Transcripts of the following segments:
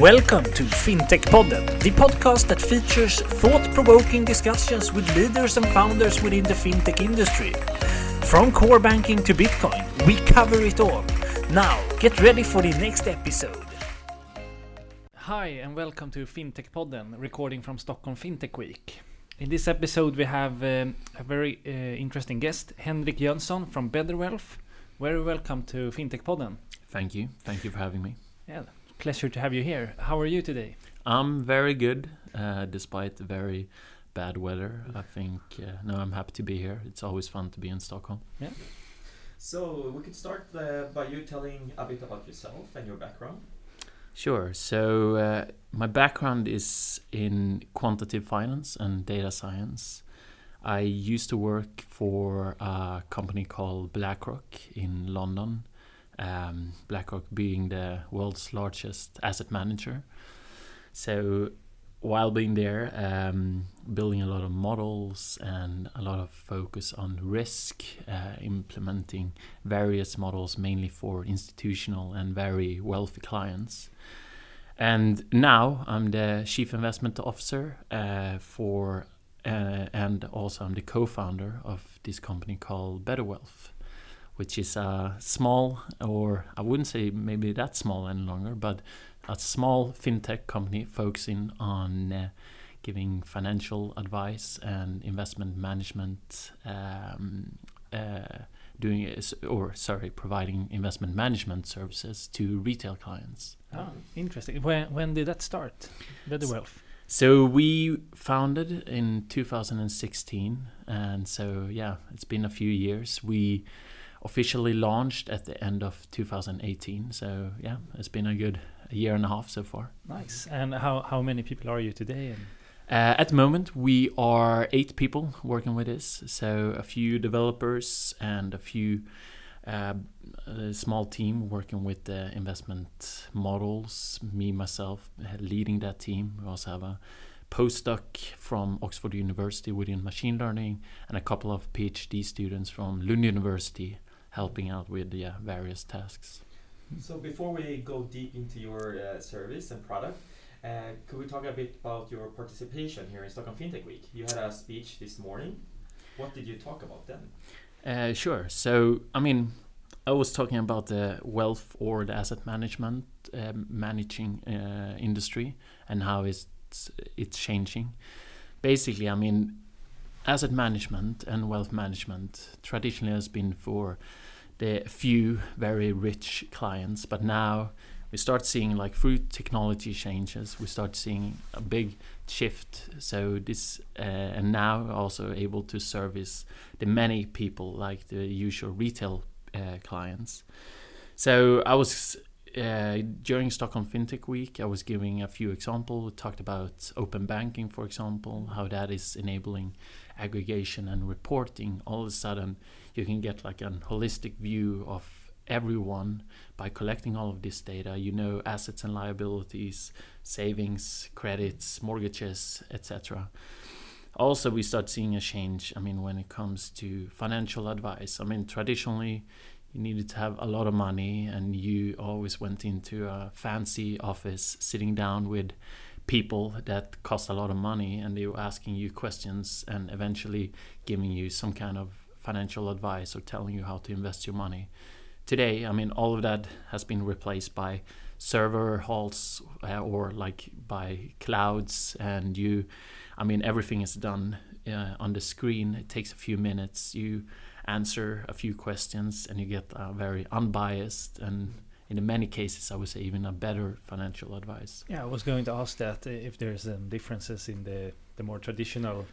Welcome to FinTech Podden, the podcast that features thought provoking discussions with leaders and founders within the fintech industry. From core banking to Bitcoin, we cover it all. Now, get ready for the next episode. Hi, and welcome to FinTech Podden, recording from Stockholm FinTech Week. In this episode, we have um, a very uh, interesting guest, Henrik Jönsson from Betterwealth. Very welcome to FinTech Podden. Thank you. Thank you for having me. Yeah, pleasure to have you here. How are you today? I'm very good, uh, despite very bad weather. I think uh, no, I'm happy to be here. It's always fun to be in Stockholm. Yeah. So we could start uh, by you telling a bit about yourself and your background. Sure. So uh, my background is in quantitative finance and data science. I used to work for a company called BlackRock in London. Um, BlackRock being the world's largest asset manager. So while being there, um, building a lot of models and a lot of focus on risk, uh, implementing various models mainly for institutional and very wealthy clients. And now I'm the chief investment officer uh, for, uh, and also I'm the co-founder of this company called Betterwealth, which is a small, or I wouldn't say maybe that small any longer, but a small fintech company focusing on uh, giving financial advice and investment management, um, uh, doing or sorry, providing investment management services to retail clients. Oh, interesting. When when did that start? Betterwealth. So we founded in 2016, and so yeah, it's been a few years. We officially launched at the end of 2018. So yeah, it's been a good year and a half so far. Nice. And how how many people are you today? And Uh, at the moment, we are eight people working with this. So a few developers and a few uh, a small team working with the investment models. Me myself leading that team. We also have a postdoc from Oxford University within machine learning and a couple of PhD students from Lund University helping out with the uh, various tasks. So before we go deep into your uh, service and product, uh, could we talk a bit about your participation here in Stockholm FinTech Week? You had a speech this morning. What did you talk about then? Uh, sure. So, I mean, I was talking about the wealth or the asset management um, managing uh, industry and how it's it's changing. Basically, I mean, asset management and wealth management traditionally has been for the few very rich clients, but now we start seeing like through technology changes, we start seeing a big shift. So this uh, and now also able to service the many people like the usual retail uh, clients. So I was uh, during Stockholm FinTech Week, I was giving a few examples. We talked about open banking, for example, how that is enabling aggregation and reporting. All of a sudden, you can get like an holistic view of everyone by collecting all of this data. You know assets and liabilities, savings, credits, mortgages, etc. Also, we start seeing a change. I mean, when it comes to financial advice, I mean, traditionally, you needed to have a lot of money, and you always went into a fancy office, sitting down with people that cost a lot of money, and they were asking you questions and eventually giving you some kind of financial advice or telling you how to invest your money. Today, I mean, all of that has been replaced by server halls uh, or like by clouds, and you, I mean, everything is done uh, on the screen. It takes a few minutes. You answer a few questions, and you get a very unbiased and in many cases, I would say even a better financial advice. yeah, I was going to ask that if there's um, differences in the the more traditional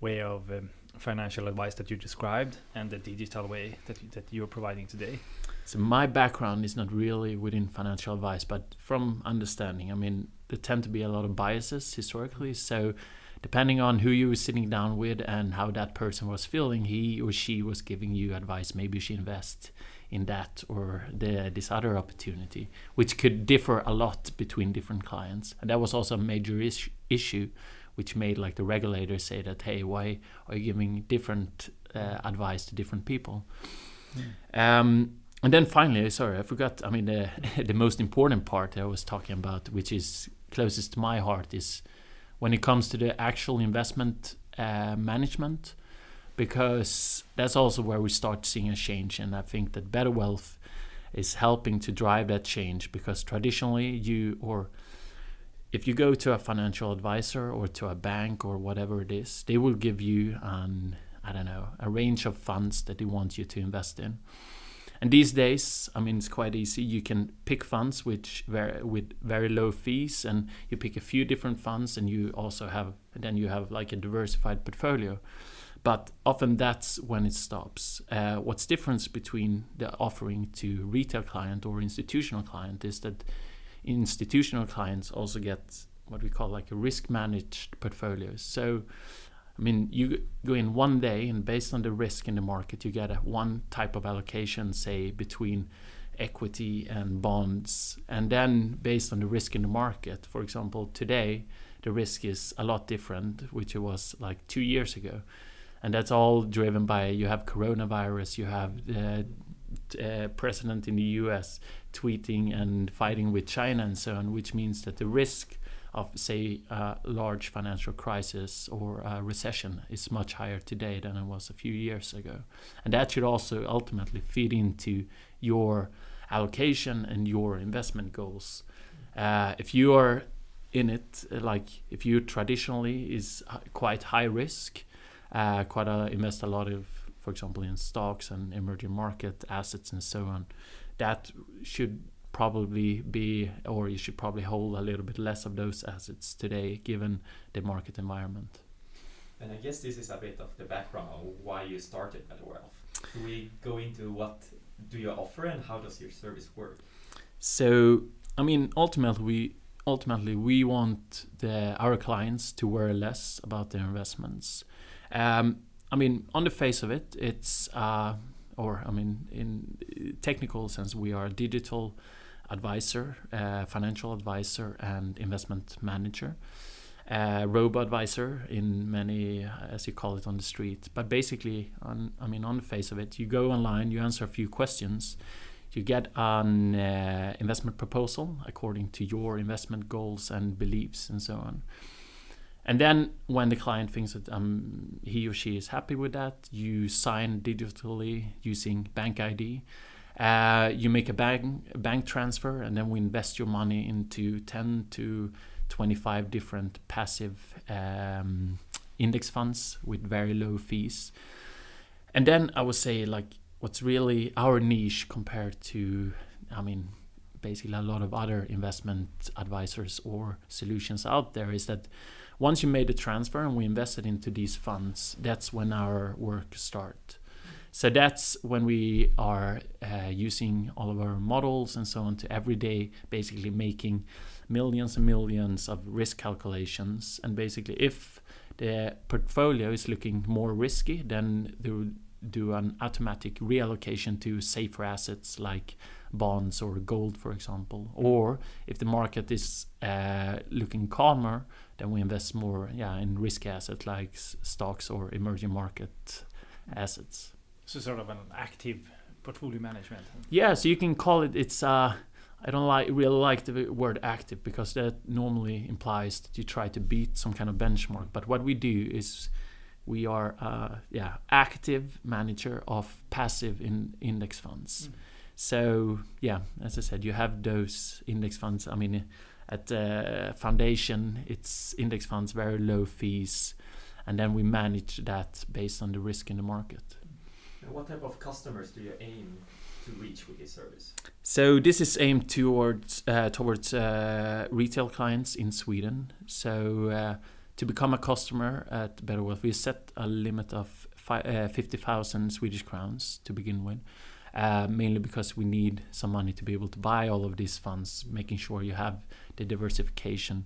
way of um, financial advice that you described and the digital way that that you're providing today. So my background is not really within financial advice, but from understanding, I mean, there tend to be a lot of biases historically. So depending on who you were sitting down with and how that person was feeling, he or she was giving you advice. Maybe you should invest in that or the, this other opportunity, which could differ a lot between different clients. And that was also a major is- issue, which made like the regulators say that, hey, why are you giving different uh, advice to different people? Um, and then finally, sorry, I forgot. I mean, the the most important part I was talking about, which is closest to my heart, is when it comes to the actual investment uh, management, because that's also where we start seeing a change. And I think that Better Wealth is helping to drive that change because traditionally you or if you go to a financial advisor or to a bank or whatever it is, they will give you an I don't know a range of funds that they want you to invest in. And these days, I mean, it's quite easy. You can pick funds which very, with very low fees, and you pick a few different funds, and you also have and then you have like a diversified portfolio. But often that's when it stops. Uh, what's difference between the offering to retail client or institutional client is that institutional clients also get what we call like a risk managed portfolio. So I mean, you go in one day, and based on the risk in the market, you get a one type of allocation, say between equity and bonds, and then based on the risk in the market. For example, today the risk is a lot different, which it was like two years ago, and that's all driven by you have coronavirus, you have the uh, president in the U.S. tweeting and fighting with China and so on, which means that the risk of say a large financial crisis or a recession is much higher today than it was a few years ago. And that should also ultimately feed into your allocation and your investment goals. Uh, if you are in it like if you traditionally is quite high risk uh, quite a, invest a lot of for example in stocks and emerging market assets and so on that should probably be, or you should probably hold a little bit less of those assets today, given the market environment. And I guess this is a bit of the background of why you started Better Wealth. Do we go into what do you offer and how does your service work? So, I mean, ultimately, we ultimately we want the, our clients to worry less about their investments. Um, I mean, on the face of it, it's uh, or I mean, in technical sense, we are digital advisor, uh, financial advisor, and investment manager. Uh, robo advisor in many, uh, as you call it on the street. But basically, on, I mean, on the face of it, you go online, you answer a few questions, you get an uh, investment proposal according to your investment goals and beliefs and so on. And then, when the client thinks that um, he or she is happy with that, you sign digitally using Bank ID uh, you make a bank bank transfer, and then we invest your money into 10 to 25 different passive um, index funds with very low fees. And then I would say like what's really our niche compared to, I mean, basically a lot of other investment advisors or solutions out there is that once you made the transfer and we invested into these funds, that's when our work starts. So that's when we are uh, using all of our models and so on to every day basically making millions and millions of risk calculations. And basically, if the portfolio is looking more risky, then they will do an automatic reallocation to safer assets like bonds or gold, for example. Or if the market is uh, looking calmer, then we invest more yeah, in risky assets like stocks or emerging market assets. So sort of an active portfolio management. Yeah, so you can call it. It's uh, I don't like really like the word active because that normally implies that you try to beat some kind of benchmark. But what we do is we are uh, yeah active manager of passive in index funds. Mm. So yeah, as I said, you have those index funds. I mean, at uh, foundation, it's index funds, very low fees, and then we manage that based on the risk in the market. What type of customers do you aim to reach with this service? So this is aimed towards uh, towards uh, retail clients in Sweden. So uh, to become a customer at Better Wealth, we set a limit of uh, fifty thousand Swedish crowns to begin with. Uh, mainly because we need some money to be able to buy all of these funds, making sure you have the diversification.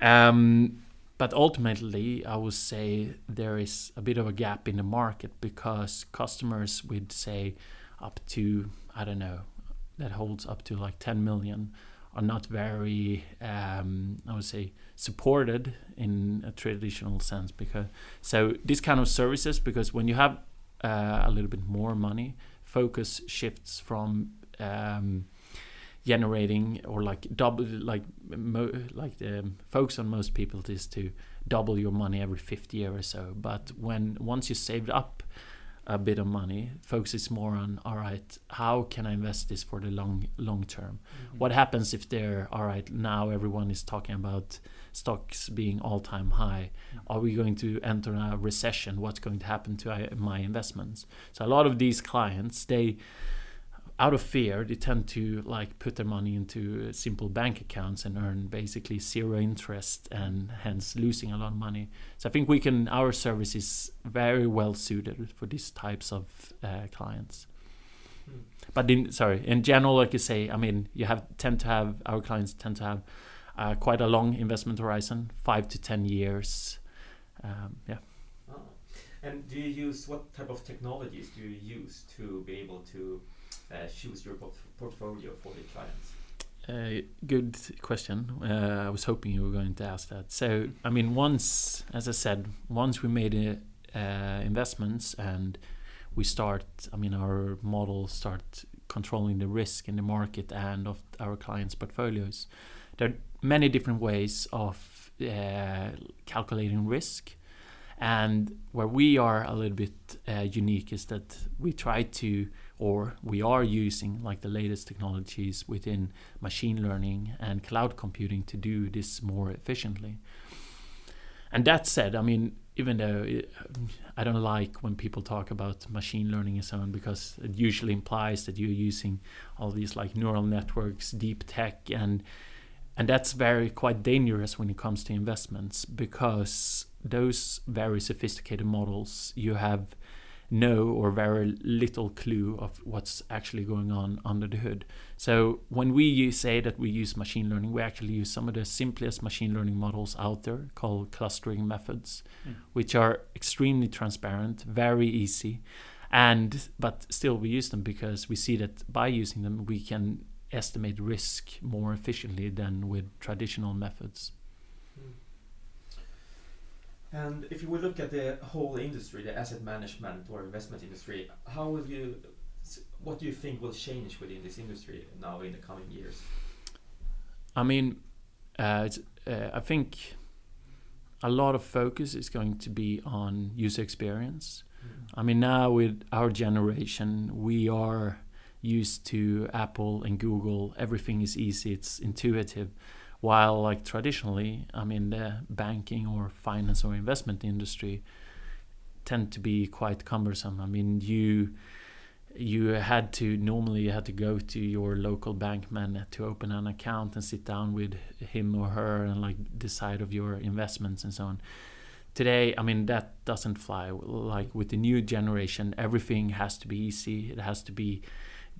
Um, but ultimately, I would say there is a bit of a gap in the market because customers would say up to, I don't know, that holds up to like 10 million are not very, um, I would say, supported in a traditional sense. Because so these kind of services, because when you have uh, a little bit more money, focus shifts from um, generating or like double like mo- like the focus on most people is to double your money every 50 year or so. But when once you saved up a bit of money focus is more on all right how can i invest this for the long long term? Mm-hmm. what happens if they're all right now everyone is talking about stocks being all time high mm-hmm. are we going to enter a recession? What's going to happen to I- my investments? So a lot of these clients they out of fear they tend to like put their money into uh, simple bank accounts and earn basically zero interest and hence losing a lot of money so i think we can our service is very well suited for these types of uh, clients Hmm. but in sorry in general like you say i mean you have tend to have our clients tend to have uh, quite a long investment horizon five to ten years um, yeah Oh. And do you use what type of technologies do you use to be able to uh, choose your portfolio for the clients? Uh, good question. Uh, I was hoping you were going to ask that. So, I mean, once, as I said, once we made uh, uh, investments and we start, I mean, our model start controlling the risk in the market and of our clients' portfolios. There are many different ways of uh, calculating risk. And where we are a little bit uh, unique is that we try to, or we are using like the latest technologies within machine learning and cloud computing to do this more efficiently. And that said, I mean, even though it, I don't like when people talk about machine learning and so on, because it usually implies that you're using all these like neural networks, deep tech, and and that's very quite dangerous when it comes to investments because those very sophisticated models you have no or very little clue of what's actually going on under the hood. So when we use, say that we use machine learning, we actually use some of the simplest machine learning models out there called clustering methods, Mm. which are extremely transparent, very easy, and but still we use them because we see that by using them we can estimate risk more efficiently than with traditional methods. And if you would look at the whole industry, the asset management or investment industry, how will you, what do you think will change within this industry now in the coming years? I mean, uh, it's, uh, I think a lot of focus is going to be on user experience. I mean, now with our generation, we are used to Apple and Google. Everything is easy, it's intuitive. While, like traditionally, I mean, the banking or finance or investment industry tend to be quite cumbersome. I mean, you you had to normally you had to go to your local bankman to open an account and sit down with him or her and like decide of your investments and so on. Today i mean that doesn't fly. Like with the new generation everything has to be easy. It has to be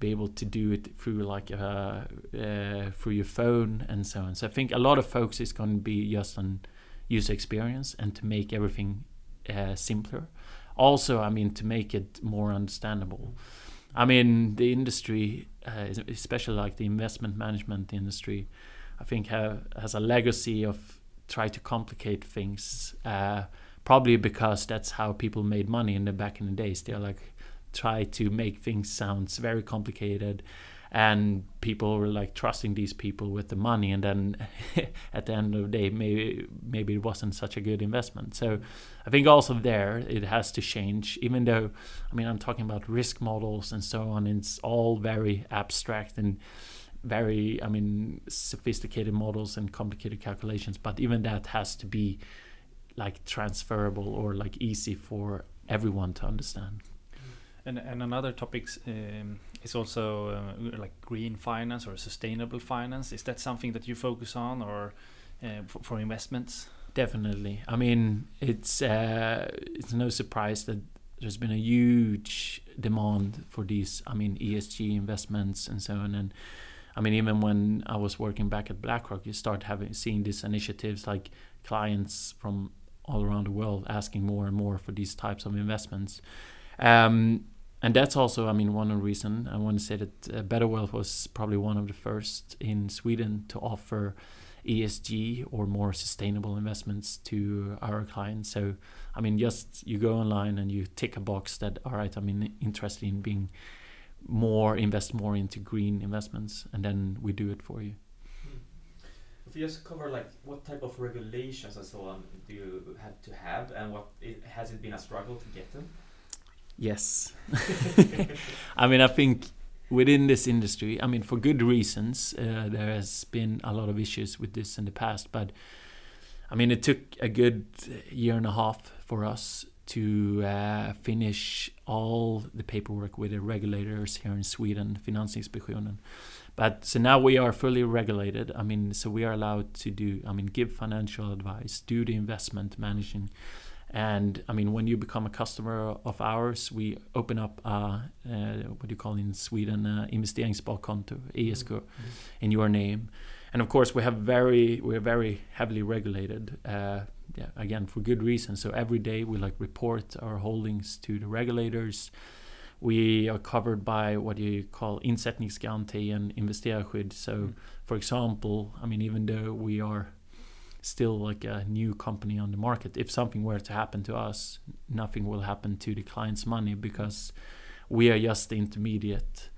be able to do it through like uh, uh, through your phone and so on. So i think a lot of focus is going to be just on user experience and to make everything uh, simpler. Also i mean to make it more understandable. I mean the industry uh, especially like the investment management industry i think have, has a legacy of try to complicate things uh, probably because that's how people made money in the back in the days. They're like try to make things sounds very complicated. And people were like trusting these people with the money. And then at the end of the day maybe maybe it wasn't such a good investment. So i think also there it has to change. Even though i mean i'm talking about risk models and so on it's all very abstract and very i mean sophisticated models and complicated calculations. But even that has to be like transferable or like easy for everyone to understand And, and another topic um, is also uh, like green finance or sustainable finance. Is that something that you focus on or uh, for, for investments? Definitely. I mean, it's uh, it's no surprise that there's been a huge demand for these. I mean, ESG investments and so on. And I mean, even when I was working back at BlackRock, you start having seeing these initiatives like clients from all around the world asking more and more for these types of investments. Um, and that's also, I mean, one reason I want to say that uh, Better Wealth was probably one of the first in Sweden to offer ESG or more sustainable investments to our clients. So, I mean, just you go online and you tick a box that, all right, I'm in, interested in being more invest more into green investments, and then we do it for you. If you just cover like what type of regulations and so on do you have to have, and what it, has it been a struggle to get them? Yes, I mean I think within this industry, I mean for good reasons, uh, there has been a lot of issues with this in the past, but I mean it took a good year and a half for us to uh, finish all the paperwork with the regulators here in Sweden, Finansinspektionen. But so now we are fully regulated. I mean, so we are allowed to do, I mean, give financial advice, do the investment managing. And I mean, when you become a customer of ours, we open up a, uh, what do you call in Sweden, uh, investeringssparkonto, ISK, mm -hmm. in your name. And of course, we have very, we're very heavily regulated. Uh, yeah, again for good reason. So every day we like report our holdings to the regulators. We are covered by what you call insättningsgaranti and investerarskydd. So, mm. for example, I mean, even though we are still like a new company on the market, if something were to happen to us, nothing will happen to the client's money because we are just the intermediate.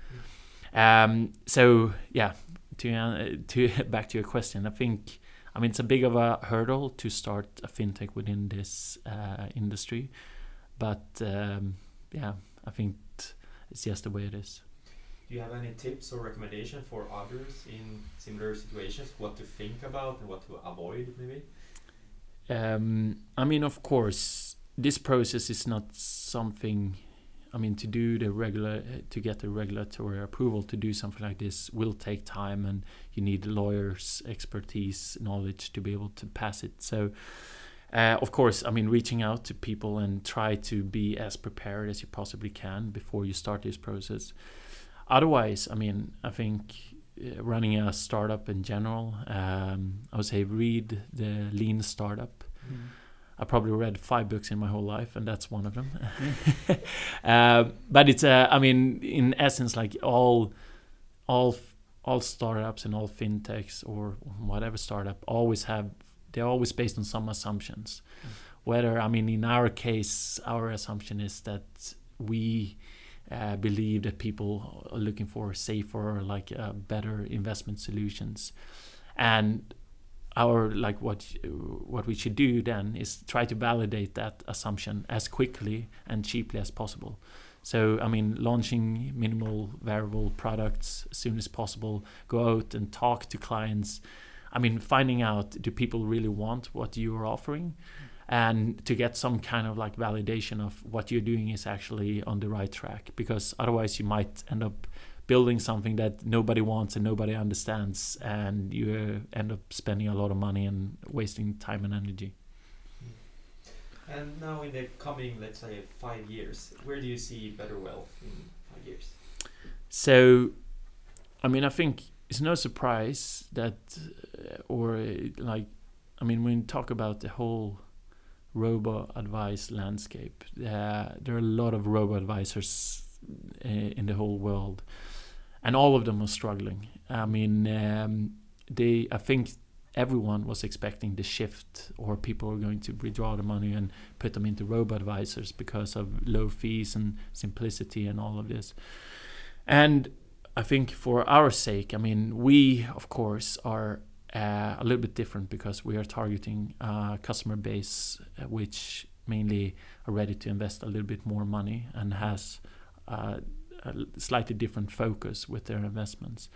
Mm. Um, so, yeah, to uh, to back to your question, I think I mean, it's a big of a hurdle to start a fintech within this uh, industry, but um, yeah, I think it's just the way it is. Do you have any tips or recommendation for others in similar situations? What to think about and what to avoid, maybe? Um, I mean, of course, this process is not something I mean, to do the regular to get the regulatory approval to do something like this will take time, and you need lawyers' expertise, knowledge to be able to pass it. So, uh, of course, I mean, reaching out to people and try to be as prepared as you possibly can before you start this process. Otherwise, I mean, I think uh, running a startup in general, um, I would say read the Lean Startup. Mm I probably read five books in my whole life, and that's one of them. uh, but it's, uh, I mean, in essence, like all, all, all startups and all fintechs or whatever startup always have, they're always based on some assumptions. Mm. Whether, I mean, in our case, our assumption is that we uh, believe that people are looking for safer, like uh, better investment solutions, and our like what what we should do then is try to validate that assumption as quickly and cheaply as possible. So I mean, launching minimal variable products as soon as possible. Go out and talk to clients. I mean, finding out do people really want what you are offering, and to get some kind of like validation of what you're doing is actually on the right track. Because otherwise, you might end up building something that nobody wants and nobody understands, and you uh, end up spending a lot of money and wasting time and energy. Hmm. And now, in the coming, let's say, five years, where do you see better wealth in five years? So, I mean, I think it's no surprise that, uh, or uh, like, I mean, when you talk about the whole robo advice landscape, uh, there are a lot of robo advisors uh, in the whole world and all of them are struggling. I mean, um, they I think everyone was expecting the shift, or people were going to withdraw the money and put them into robo advisors because of low fees and simplicity and all of this. And I think for our sake, I mean, we of course are uh, a little bit different because we are targeting a customer base uh, which mainly are ready to invest a little bit more money and has uh, a slightly different focus with their investments.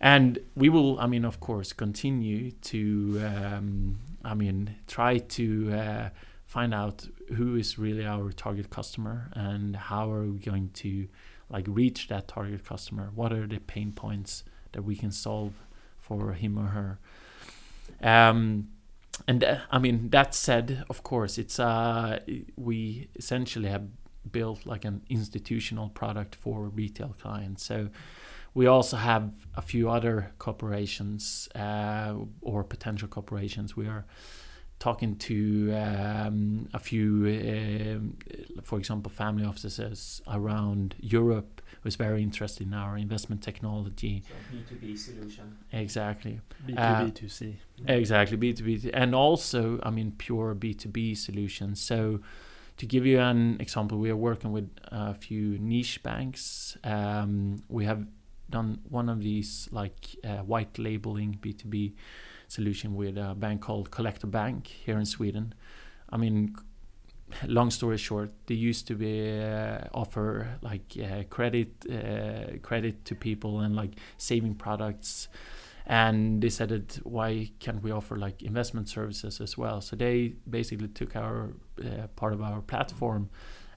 And we will, I mean, of course, continue to, um, I mean, try to uh, find out who is really our target customer and how are we going to like reach that target customer. What are the pain points that we can solve for him or her? Um, and uh, I mean, that said, of course, it's uh, we essentially have built like an institutional product for retail clients. So we also have a few other corporations uh, or potential corporations. We are talking to um, a few, uh, for example, family offices around Europe who's very interested in our investment technology. So B2B solution. Exactly. B2B2C. Uh, exactly, B2B. And also, I mean, pure B2B solutions. So to give you an example, we are working with a few niche banks. Um, we have done one of these like uh, white labeling B2B solution with a bank called Collector Bank here in Sweden. I mean, long story short, they used to be uh, offer like uh, credit uh, credit to people and like saving products, and they said that why can't we offer like investment services as well? So they basically took our uh, part of our platform.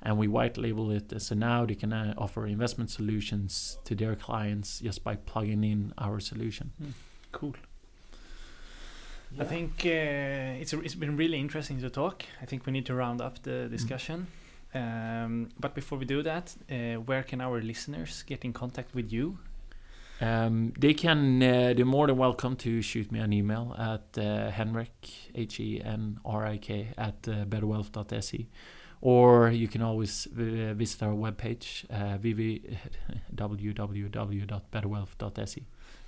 And we white label it, so now they can uh, offer investment solutions to their clients just by plugging in our solution. Cool. Yeah. I think uh, it's it's been really interesting to talk. I think we need to round up the discussion. Um, but before we do that, uh, where can our listeners get in contact with you? Um, they can. Uh, they're more than welcome to shoot me an email at uh, Henrik H E N R I K at uh, betterwealth.se, or you can always uh, visit our webpage uh, www.betterwealth.se.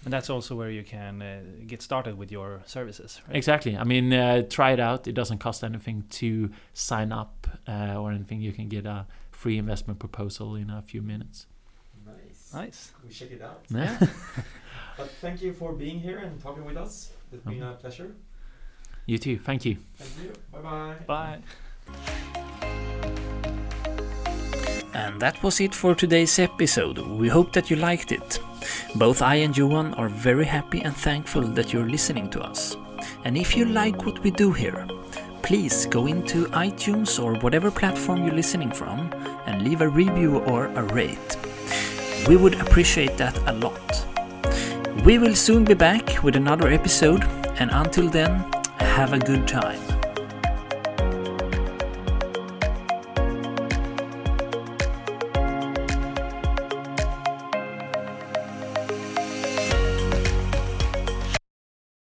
And that's also where you can uh, get started with your services. Right? Exactly. I mean, uh, try it out. It doesn't cost anything to sign up uh, or anything. You can get a free investment proposal in a few minutes. Nice. Nice. We check it out. Yeah. But thank you for being here and talking with us. It's been Mhm. a pleasure. You too. Thank you. Thank you. Bye bye. Bye. And that was it for today's episode. We hope that you liked it. Both I and Johan are very happy and thankful that you're listening to us. And if you like what we do here, please go into iTunes or whatever platform you're listening from and leave a review or a rate. We would appreciate that a lot. We will soon be back with another episode, and until then, have a good time.